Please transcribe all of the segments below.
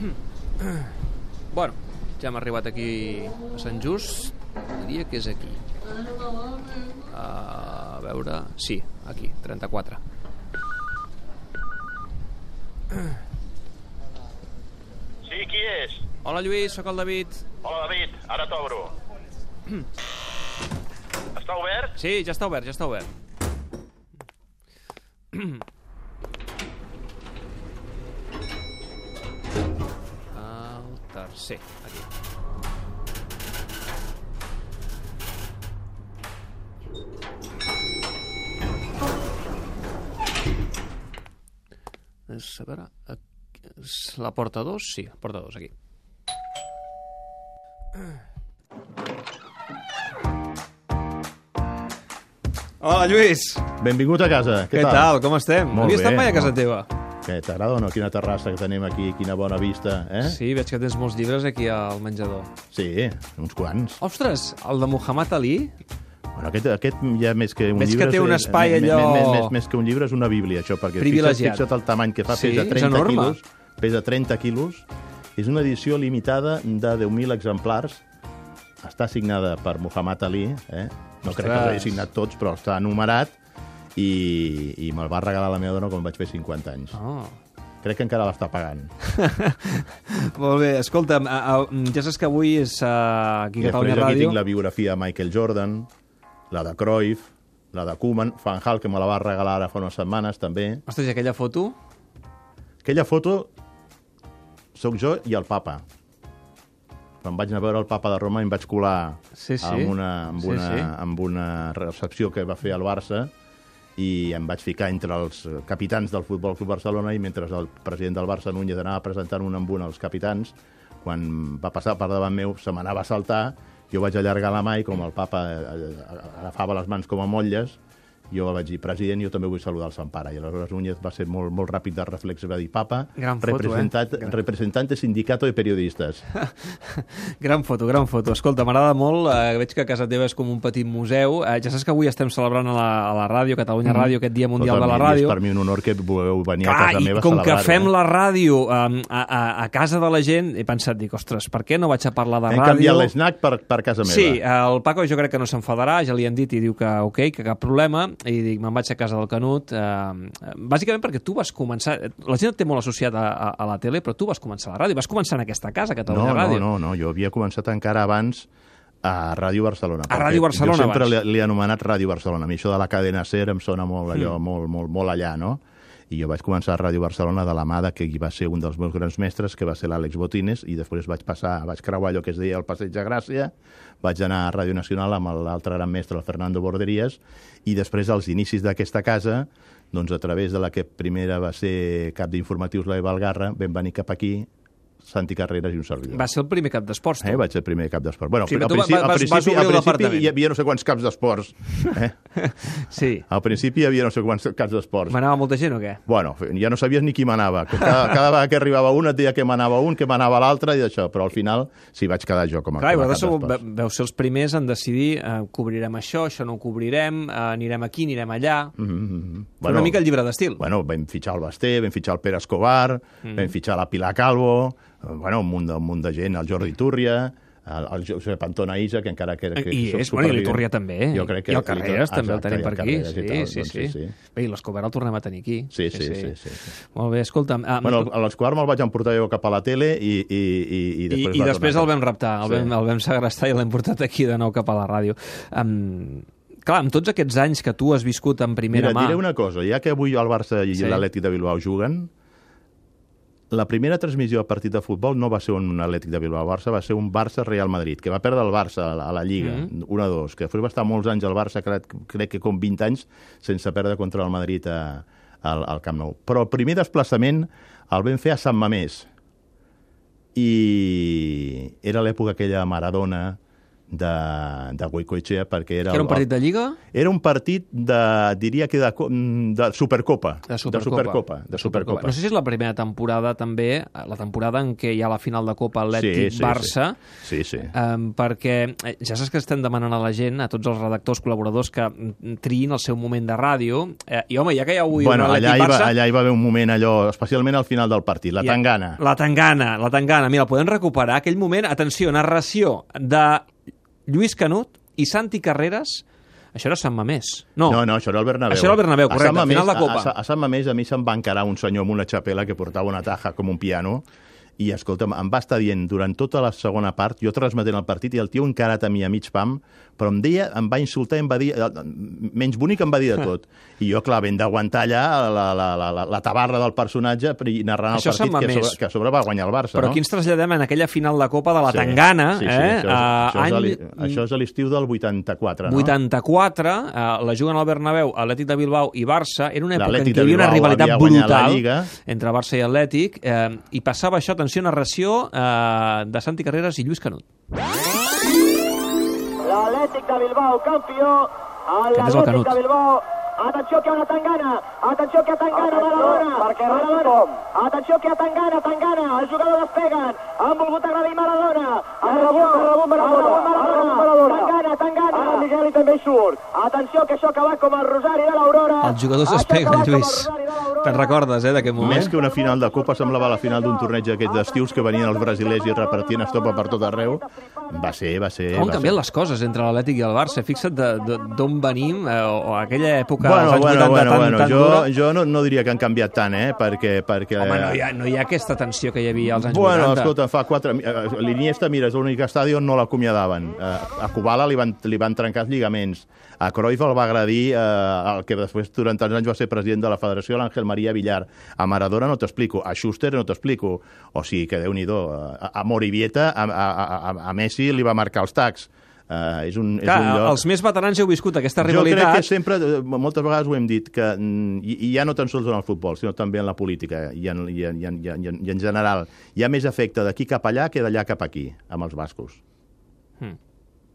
Bueno, ja hem arribat aquí a Sant Just. Diria que és aquí. A veure... Sí, aquí, 34. Sí, qui és? Hola, Lluís, sóc el David. Hola, David, ara t'obro. Està obert? Sí, ja està obert, ja està obert. Tercer, aquí. És, a veure, és la porta 2? Sí, porta 2, aquí. Hola, Lluís! Benvingut a casa. Què, tal? Com estem? Molt Havia bé, estat mai a casa molt. teva? Què, t'agrada o no? Quina terrassa que tenim aquí, quina bona vista, eh? Sí, veig que tens molts llibres aquí al menjador. Sí, uns quants. Ostres, el de Muhammad Ali? Bueno, aquest, aquest ja més que un Veig llibre... que té és- un espai més, allò- Més, més, més que un llibre és una bíblia, això, perquè fixa't, fixa't el tamany que fa, Sí, pesa és 30 enorme. quilos, pesa 30 quilos, és una edició limitada de 10.000 exemplars, està signada per Muhammad Ali, eh? no crec que els hagi Ostres. signat tots, però està numerat, i, i me'l va regalar la meva dona quan vaig fer 50 anys. Oh. Crec que encara l'està pagant. Molt bé, escolta'm, a, a, ja saps que avui és uh, aquí a Catalunya després aquí Ràdio. tinc la biografia de Michael Jordan, la de Cruyff, la de Koeman, Van Hal, que me la va regalar ara fa unes setmanes, també. Ostres, i aquella foto? Aquella foto sóc jo i el papa. Quan vaig anar a veure el papa de Roma em vaig colar Sí, sí. amb, una, amb, Sí, una, sí. amb una recepció que va fer al Barça i em vaig ficar entre els capitans del Futbol Club Barcelona i mentre el president del Barça, Núñez, anava presentant un amb un als capitans, quan va passar per davant meu, se m'anava a saltar, jo vaig allargar la mà i com el papa eh, eh, agafava les mans com a motlles, jo vaig dir, president, jo també vull saludar el Sant Pare. I aleshores Núñez va ser molt, molt ràpid de reflex, va dir, papa, Gran foto, representat, eh? representante sindicato de periodistes. Gran foto, gran foto. Escolta, m'agrada molt, eh, veig que casa teva és com un petit museu. Eh, ja saps que avui estem celebrant a la, a la ràdio, Catalunya Ràdio, aquest Dia Mundial de la Totalment, Ràdio. És per mi un honor que vulgueu venir a Clar, casa i meva a com que celebrar-ho, fem eh? la ràdio a, a, a casa de la gent, he pensat, dic, ostres, per què no vaig a parlar de Hem ràdio? canviat l'esnac per, per casa meva. Sí, el Paco jo crec que no s'enfadarà, ja li han dit i diu que ok, que cap problema, i dic, me'n vaig a casa del Canut, eh, bàsicament perquè tu vas començar, la gent et té molt associat a, a, a la tele, però tu vas començar a la ràdio, vas començar en aquesta casa, no, Catalunya no, Ràdio. no, no, jo havia començat encara abans a Ràdio Barcelona. A Ràdio Barcelona Jo sempre abans. li, li he anomenat Ràdio Barcelona. A mi això de la cadena SER em sona molt allò, Mm. molt, molt, molt allà, no? I jo vaig començar a Ràdio Barcelona de la mà de que hi va ser un dels meus grans mestres, que va ser l'Àlex Botines, i després vaig passar, vaig creuar allò que es deia el Passeig de Gràcia, vaig anar a Ràdio Nacional amb l'altre gran mestre, el Fernando Borderies, i després, als inicis d'aquesta casa, doncs a través de la que primera va ser cap d'informatius, la Eva Algarra, vam venir cap aquí, Santi Carreras i un servidor. Va ser el primer cap d'esports, tu. Eh, vaig ser el primer cap d'esports. Bueno, Sí, al principi, vas- al vas- principi, vas obrir al principi hi havia no sé quants caps d'esports. Eh? Sí. Al principi hi havia no sé quants caps d'esports. Manava molta gent o què? Bueno, ja no sabies ni qui manava. Que Cada, cada vegada que arribava un et deia que manava un, que manava l'altre i això, però al final s'hi vaig quedar jo com a, Clar, com a cap d'esports. ve- veu ser els primers en decidir eh, cobrirem això, això no ho cobrirem, eh, anirem aquí, anirem allà... Mm -hmm. Bueno, una mica el llibre d'estil. Bueno, vam fitxar el Basté, vam fitxar el Pere Escobar, mm. vam fitxar la Pilar Calvo, eh, bueno, un munt de, un munt de gent, el Jordi Túria, el, el Josep Antona Isa, que encara que... que I és, bueno, i l'Iturria també. Jo crec que... I el Carreras també el tenim i per aquí. I Sí, tal, sí, doncs sí, sí. Bé, i l'Escobar el tornem a tenir aquí. Sí, sí, sí. sí, sí, sí. Molt bé, escolta'm... ah, Bueno, a l'Escobar me'l vaig emportar jo cap a la tele i, i, i, i I, després, i va després el vam raptar, el, Sí. vam, el vam segrestar i l'hem portat aquí de nou cap a la ràdio. Um, clar, amb tots aquests anys que tu has viscut en primera Mira, mà... diré una cosa, ja que avui el Barça i Sí. l'Atlètic de Bilbao juguen, la primera transmissió del partit de futbol no va ser un Atlètic de Bilbao-Barça, va ser un Barça-Real Madrid, que va perdre el Barça a la, a Lliga, Mhm. 1-2, que després va estar molts anys al Barça, crec, crec que com 20 anys, sense perdre contra el Madrid a, al, al Camp Nou. Però el primer desplaçament el vam fer a Sant Mamés, i era l'època aquella de Maradona, de, de Goicoechea perquè era... Que era un partit de Lliga? Era un partit de, diria que de, de Supercopa. De Supercopa. De Supercopa. De Supercopa. No sé si és la primera temporada també, la temporada en què hi ha la final de Copa Atlètic-Barça, Sí, sí. Um, perquè eh, ja saps que estem demanant a la gent, a tots els redactors, col·laboradors, que mm, triïn el seu moment de ràdio. Eh, I, home, ja que hi ha avui Bueno, un allà hi, va, Atlètic-Barça... allà hi va haver un moment allò, especialment al final del partit, la Ja- tangana. La tangana, la tangana. Mira, podem recuperar, aquell moment, atenció, narració de Lluís Canut i Santi Carreras, això era Sant Mamés. No, No, no, això era el Bernabéu. Això era el Bernabéu, A correcte, Sant Mamés- final de Copa. A, a, a Sant Mamés a mi se'm va encarar un senyor amb una xapela que portava una taja com un piano i, escolta'm, em va estar dient durant tota la segona part, jo transmetent el partit, i el tio encarat a mi a mig pam, però em deia, em va insultar, em va dir, eh, menys bonic em va dir de tot. I jo, clar, ben d'aguantar allà la, la, la, la, la tabarra del personatge i narrant Això el partit que a, sobre, que a sobre va guanyar el Barça, però no? aquí ens traslladem en aquella final de Copa de la Sí, Tangana, sí, sí, eh? Això, és, Uh, això, és a any això és a l'estiu del 84, no? 84, eh, la juguen al Bernabéu, Atlètic de Bilbao i Barça. Era una època en què hi havia una rivalitat la brutal entre Barça i Atlètic, eh, i passava això, atenció, narració eh, de Santi Carreras i Lluís Canut. L'Atlètic de Bilbao, campió. Aquest és el Canut. L'Atlètic de Bilbao. Atenció que hi ha una tangana. Atenció que hi ha tangana, Maradona. Perquè Maradona. Atenció que hi ha tangana, tangana. Els jugadors despeguen. Han volgut agredir Maradona. Ha rebut, ha rebut Maradona. Tangana, tangana. Ara Miguel i també surt. Atenció que això ha acabat com el Rosari de l'Aurora. Els jugadors com el Lluís. Te'n recordes, eh, d'aquest moment? Més que una final de Copa semblava la final d'un torneig d'aquests d'estius que venien els brasilers i repartien estopa per tot arreu. Va ser, va ser... Com han canviat les coses entre l'Atlètic i el Barça? Fixa't d'on venim, eh, o aquella època Bueno, als anys bueno, 80 bueno, tan, bueno. tan Jo, dura. jo no, no diria que han canviat tant, eh? Perquè... perquè Home, no hi, ha, no hi ha aquesta tensió que hi havia als anys Bueno, 80. escolta, fa quatre... eh, L'Iniesta, mira, és l'únic estadi on no l'acomiadaven. Eh, A Kubala li van, li van trencar els lligaments. A Cruyff el va agradir eh, el que després, durant tants anys, va ser president de la Federació, l'Àngel Maria Villar. A Maradona no t'explico, a Schuster no t'explico. O sigui, que déu-n'hi-do. A, a Morivieta, a, a, a, a Messi li va marcar els tacs. Uh, és un, és Clar, un lloc... els més veterans heu viscut aquesta Jo crec rivalitat. que sempre, eh, moltes vegades ho hem dit, que mm, i, i ja no tan sols en el futbol, sinó també en la política i en, i en, i en, i en, i en general. Hi ha més efecte d'aquí cap allà que d'allà cap aquí, amb els bascos. Hmm.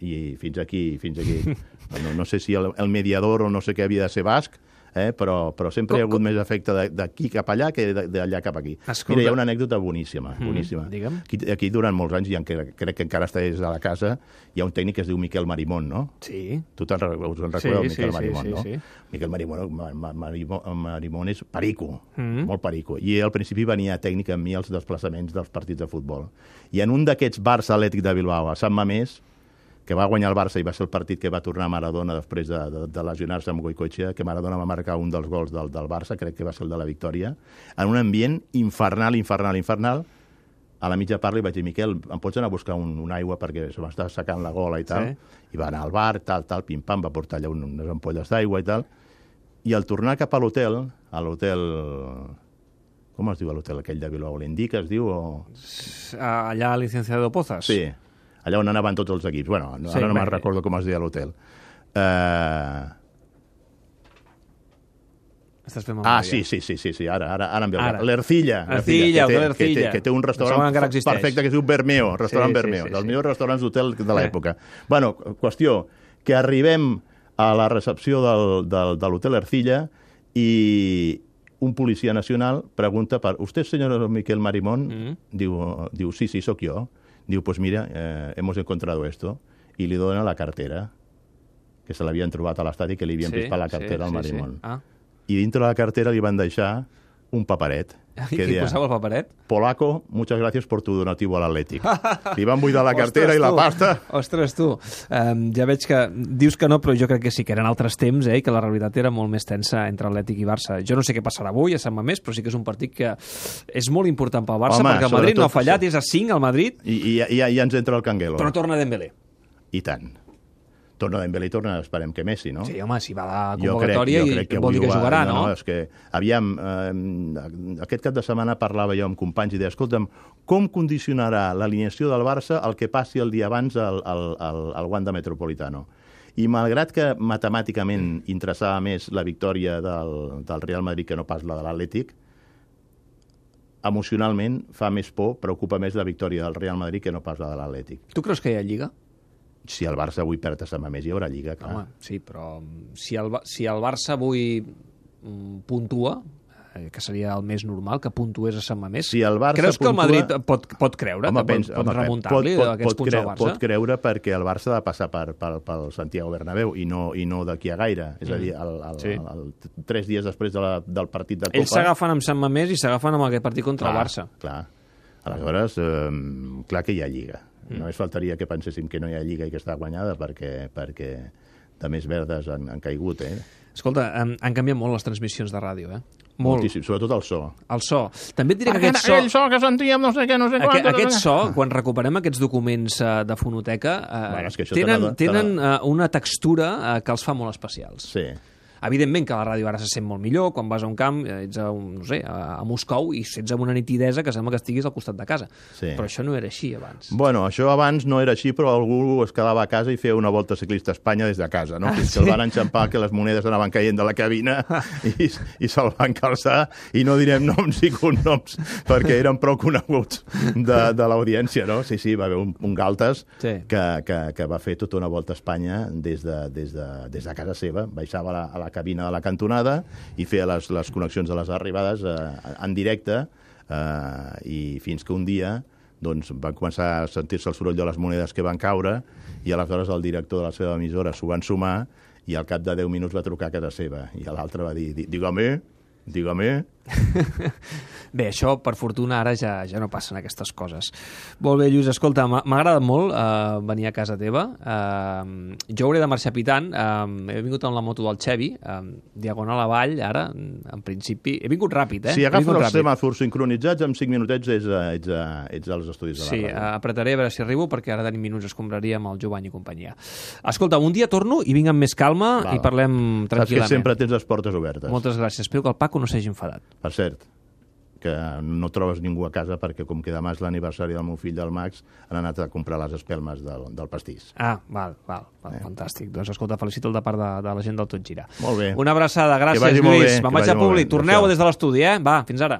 I fins aquí, fins aquí. No, no sé si el, el mediador o no sé què havia de ser basc, eh? però, però sempre hi ha Com- hagut més efecte de- d'aquí cap allà que de- d'allà cap aquí. Escolta. Mira, hi ha una anècdota boníssima, boníssima. digue'm. Aquí, aquí durant molts anys, i encara, crec que encara està a la casa, hi ha un tècnic que es diu Miquel Marimón, no? Sí. Tu te'n re- us en Sí, recordeu, sí, Miquel sí, Marimón, sí, no? sí. Miquel Marimón, Ma- Ma- Marimón, Marimón és perico, Mhm. molt perico. I al principi venia tècnic amb mi als desplaçaments dels partits de futbol. I en un d'aquests bars Atlètic de Bilbao, a Sant Mamés, que va guanyar el Barça i va ser el partit que va tornar Maradona després de, de, de lesionar-se amb Goicoechea, que Maradona va marcar un dels gols del, del Barça, crec que va ser el de la victòria, en un ambient infernal, infernal, infernal, a la mitja part li vaig dir, Miquel, em pots anar a buscar un, una aigua perquè se m'està secant la gola i tal? Sí. I va anar al bar, tal, tal, pim-pam, va portar allà un, unes ampolles d'aigua i tal. I al tornar cap a l'hotel, a l'hotel... Com es diu l'hotel aquell de Bilbao? L'Indica es diu? O... Allà a Licenciado Pozas. Sí, allà on anaven tots els equips. Bueno, no, Sí, ara no me'n recordo com es deia l'hotel. Uh... Estàs fent Ah, sí, sí, sí, sí, sí, ara, ara, ara em ve L'Ercilla. Ercilla, que, té, que, té, que té un restaurant perfecte que es diu Bermeo, restaurant Sí, sí, Bermeo, sí, dels sí. millors restaurants d'hotel de Eh. l'època. Bueno, qüestió, que arribem a la recepció del, del, de l'hotel Ercilla i un policia nacional pregunta per... ¿Usted, señor Miquel Marimón? Mm. Diu, diu, sí, sí, sóc jo. Diu, pues mira, eh, hemos encontrado esto. I li dona la cartera, que se l'havien trobat a l'estadi, que li havien Sí, pispat la sí, cartera al sí, Marimón. Sí. Ah. I dintre de la cartera li van deixar un paperet I que deia posava el paperet? Polaco, muchas gracias por tu donativo al Atlètic. Li van buidar la cartera i la pasta. Ostres, tu. Um, ja veig que dius que no, però jo crec que sí, que eren altres temps, eh, i que la realitat era molt més tensa entre Atlètic i Barça. Jo no sé què passarà avui a Sant Mamés, però sí que és un partit que és molt important pel Barça, Home, perquè el Madrid no ha sobretot- fallat, és a 5 al Madrid, I, i, i, ja- ja ens entra el canguelo. però torna Dembélé. I tant. Torna Dembélé i torna, esperem que Messi, no? Sí, home, si va a la jo crec, convocatòria jo i crec que vol dir que jugarà, no? no? És que, aviam, eh, aquest cap de setmana parlava jo amb companys i deia, escolta'm, com condicionarà l'alineació del Barça el que passi el dia abans al, al, al, al Wanda Metropolitano? I malgrat que matemàticament interessava més la victòria del, del Real Madrid que no pas la de l'Atlètic, emocionalment fa més por, preocupa més la victòria del Real Madrid que no pas la de l'Atlètic. Tu creus que hi ha Lliga? Si el Barça avui perd a Sant Mamés, hi haurà Lliga, clar. Home, sí, però mm, si el, si el Barça avui mm, puntua, eh, que seria el més normal, que puntués a Sant Mamés, Si el Barça creus que el puntua- Madrid pot, pot creure que pensa- pot, pot home, remuntar-li aquests pot, punts creu- al Barça? pot creure perquè el Barça ha de passar per, per, pel Santiago Bernabéu i no, i no d'aquí a gaire. És a dir, el, el, Sí. el, el, tres dies després de la, del partit de Copa... Ells s'agafen amb Sant Mamés i s'agafen amb aquest partit contra el Barça. Clar. Aleshores, eh, clar que hi ha Lliga. Mm. Només faltaria que penséssim que no hi ha Lliga i que està guanyada perquè, perquè de més verdes han, han caigut, eh? Escolta, han, han canviat molt les transmissions de ràdio, eh? Molt. Moltíssim, sobretot el so. El so. També et diré que aquest so... Aquell so que sentíem, no sé què, no sé Aquest, quant... aquest so, quan recuperem aquests documents uh, de fonoteca, uh, Bueno, és que tenen, tenen uh, una textura uh, que els fa molt especials. Sí. Evidentment que la ràdio ara se sent molt millor, quan vas a un camp, eh, ets a, un, no sé, a, a Moscou i ets amb una nitidesa que sembla que estiguis al costat de casa. Sí. Però això no era així abans. Bueno, això abans no era així, però algú es quedava a casa i feia una volta ciclista a Espanya des de casa, no? Ah, Fins sí? que el van enxampar, que les monedes anaven caient de la cabina i, i se'l van calçar, i no direm noms i cognoms, perquè eren prou coneguts de, de l'audiència, no? Sí, sí, va haver un, un Galtes Sí. que, que, que va fer tota una volta a Espanya des de, des de, des de casa seva, baixava a la, a la cabina de la cantonada i feia les, les connexions de les arribades eh, en directe eh, i fins que un dia doncs, van començar a sentir-se el soroll de les monedes que van caure i aleshores el director de la seva emissora s'ho van sumar i al cap de 10 minuts va trucar a casa seva. I l'altre va dir, "Di- dígame, Bé, això, per fortuna, ara ja, ja no passen aquestes coses. Molt bé, Lluís, escolta, m'ha agradat molt uh, venir a casa teva. Uh, jo hauré de marxar pitant. Uh, he vingut amb la moto del Xevi, uh, diagonal avall, ara, en principi... He vingut ràpid, eh? Si vingut els semàfors sincronitzats, en 5 minutets ets, a, ets, a, ets als estudis de la Sí, ràdio. uh, apretaré a veure si arribo, perquè ara tenim minuts escombraria amb el Jovany i companyia. Escolta, un dia torno i vinc amb més calma Val. i parlem Saps que tranquil·lament. sempre tens les portes obertes. Moltes gràcies. Espero que el Paco no s'hagi enfadat. Per cert, que no trobes ningú a casa perquè com que demà és l'aniversari del meu fill del Max, han anat a comprar les espelmes del, del pastís. Ah, val, val, val fantàstic. Doncs escolta, felicito el de part de, de la gent del Tot Gira. Molt bé. Una abraçada, gràcies, Lluís. Me'n vaig a bé. Torneu des de l'estudi, eh? Va, fins ara.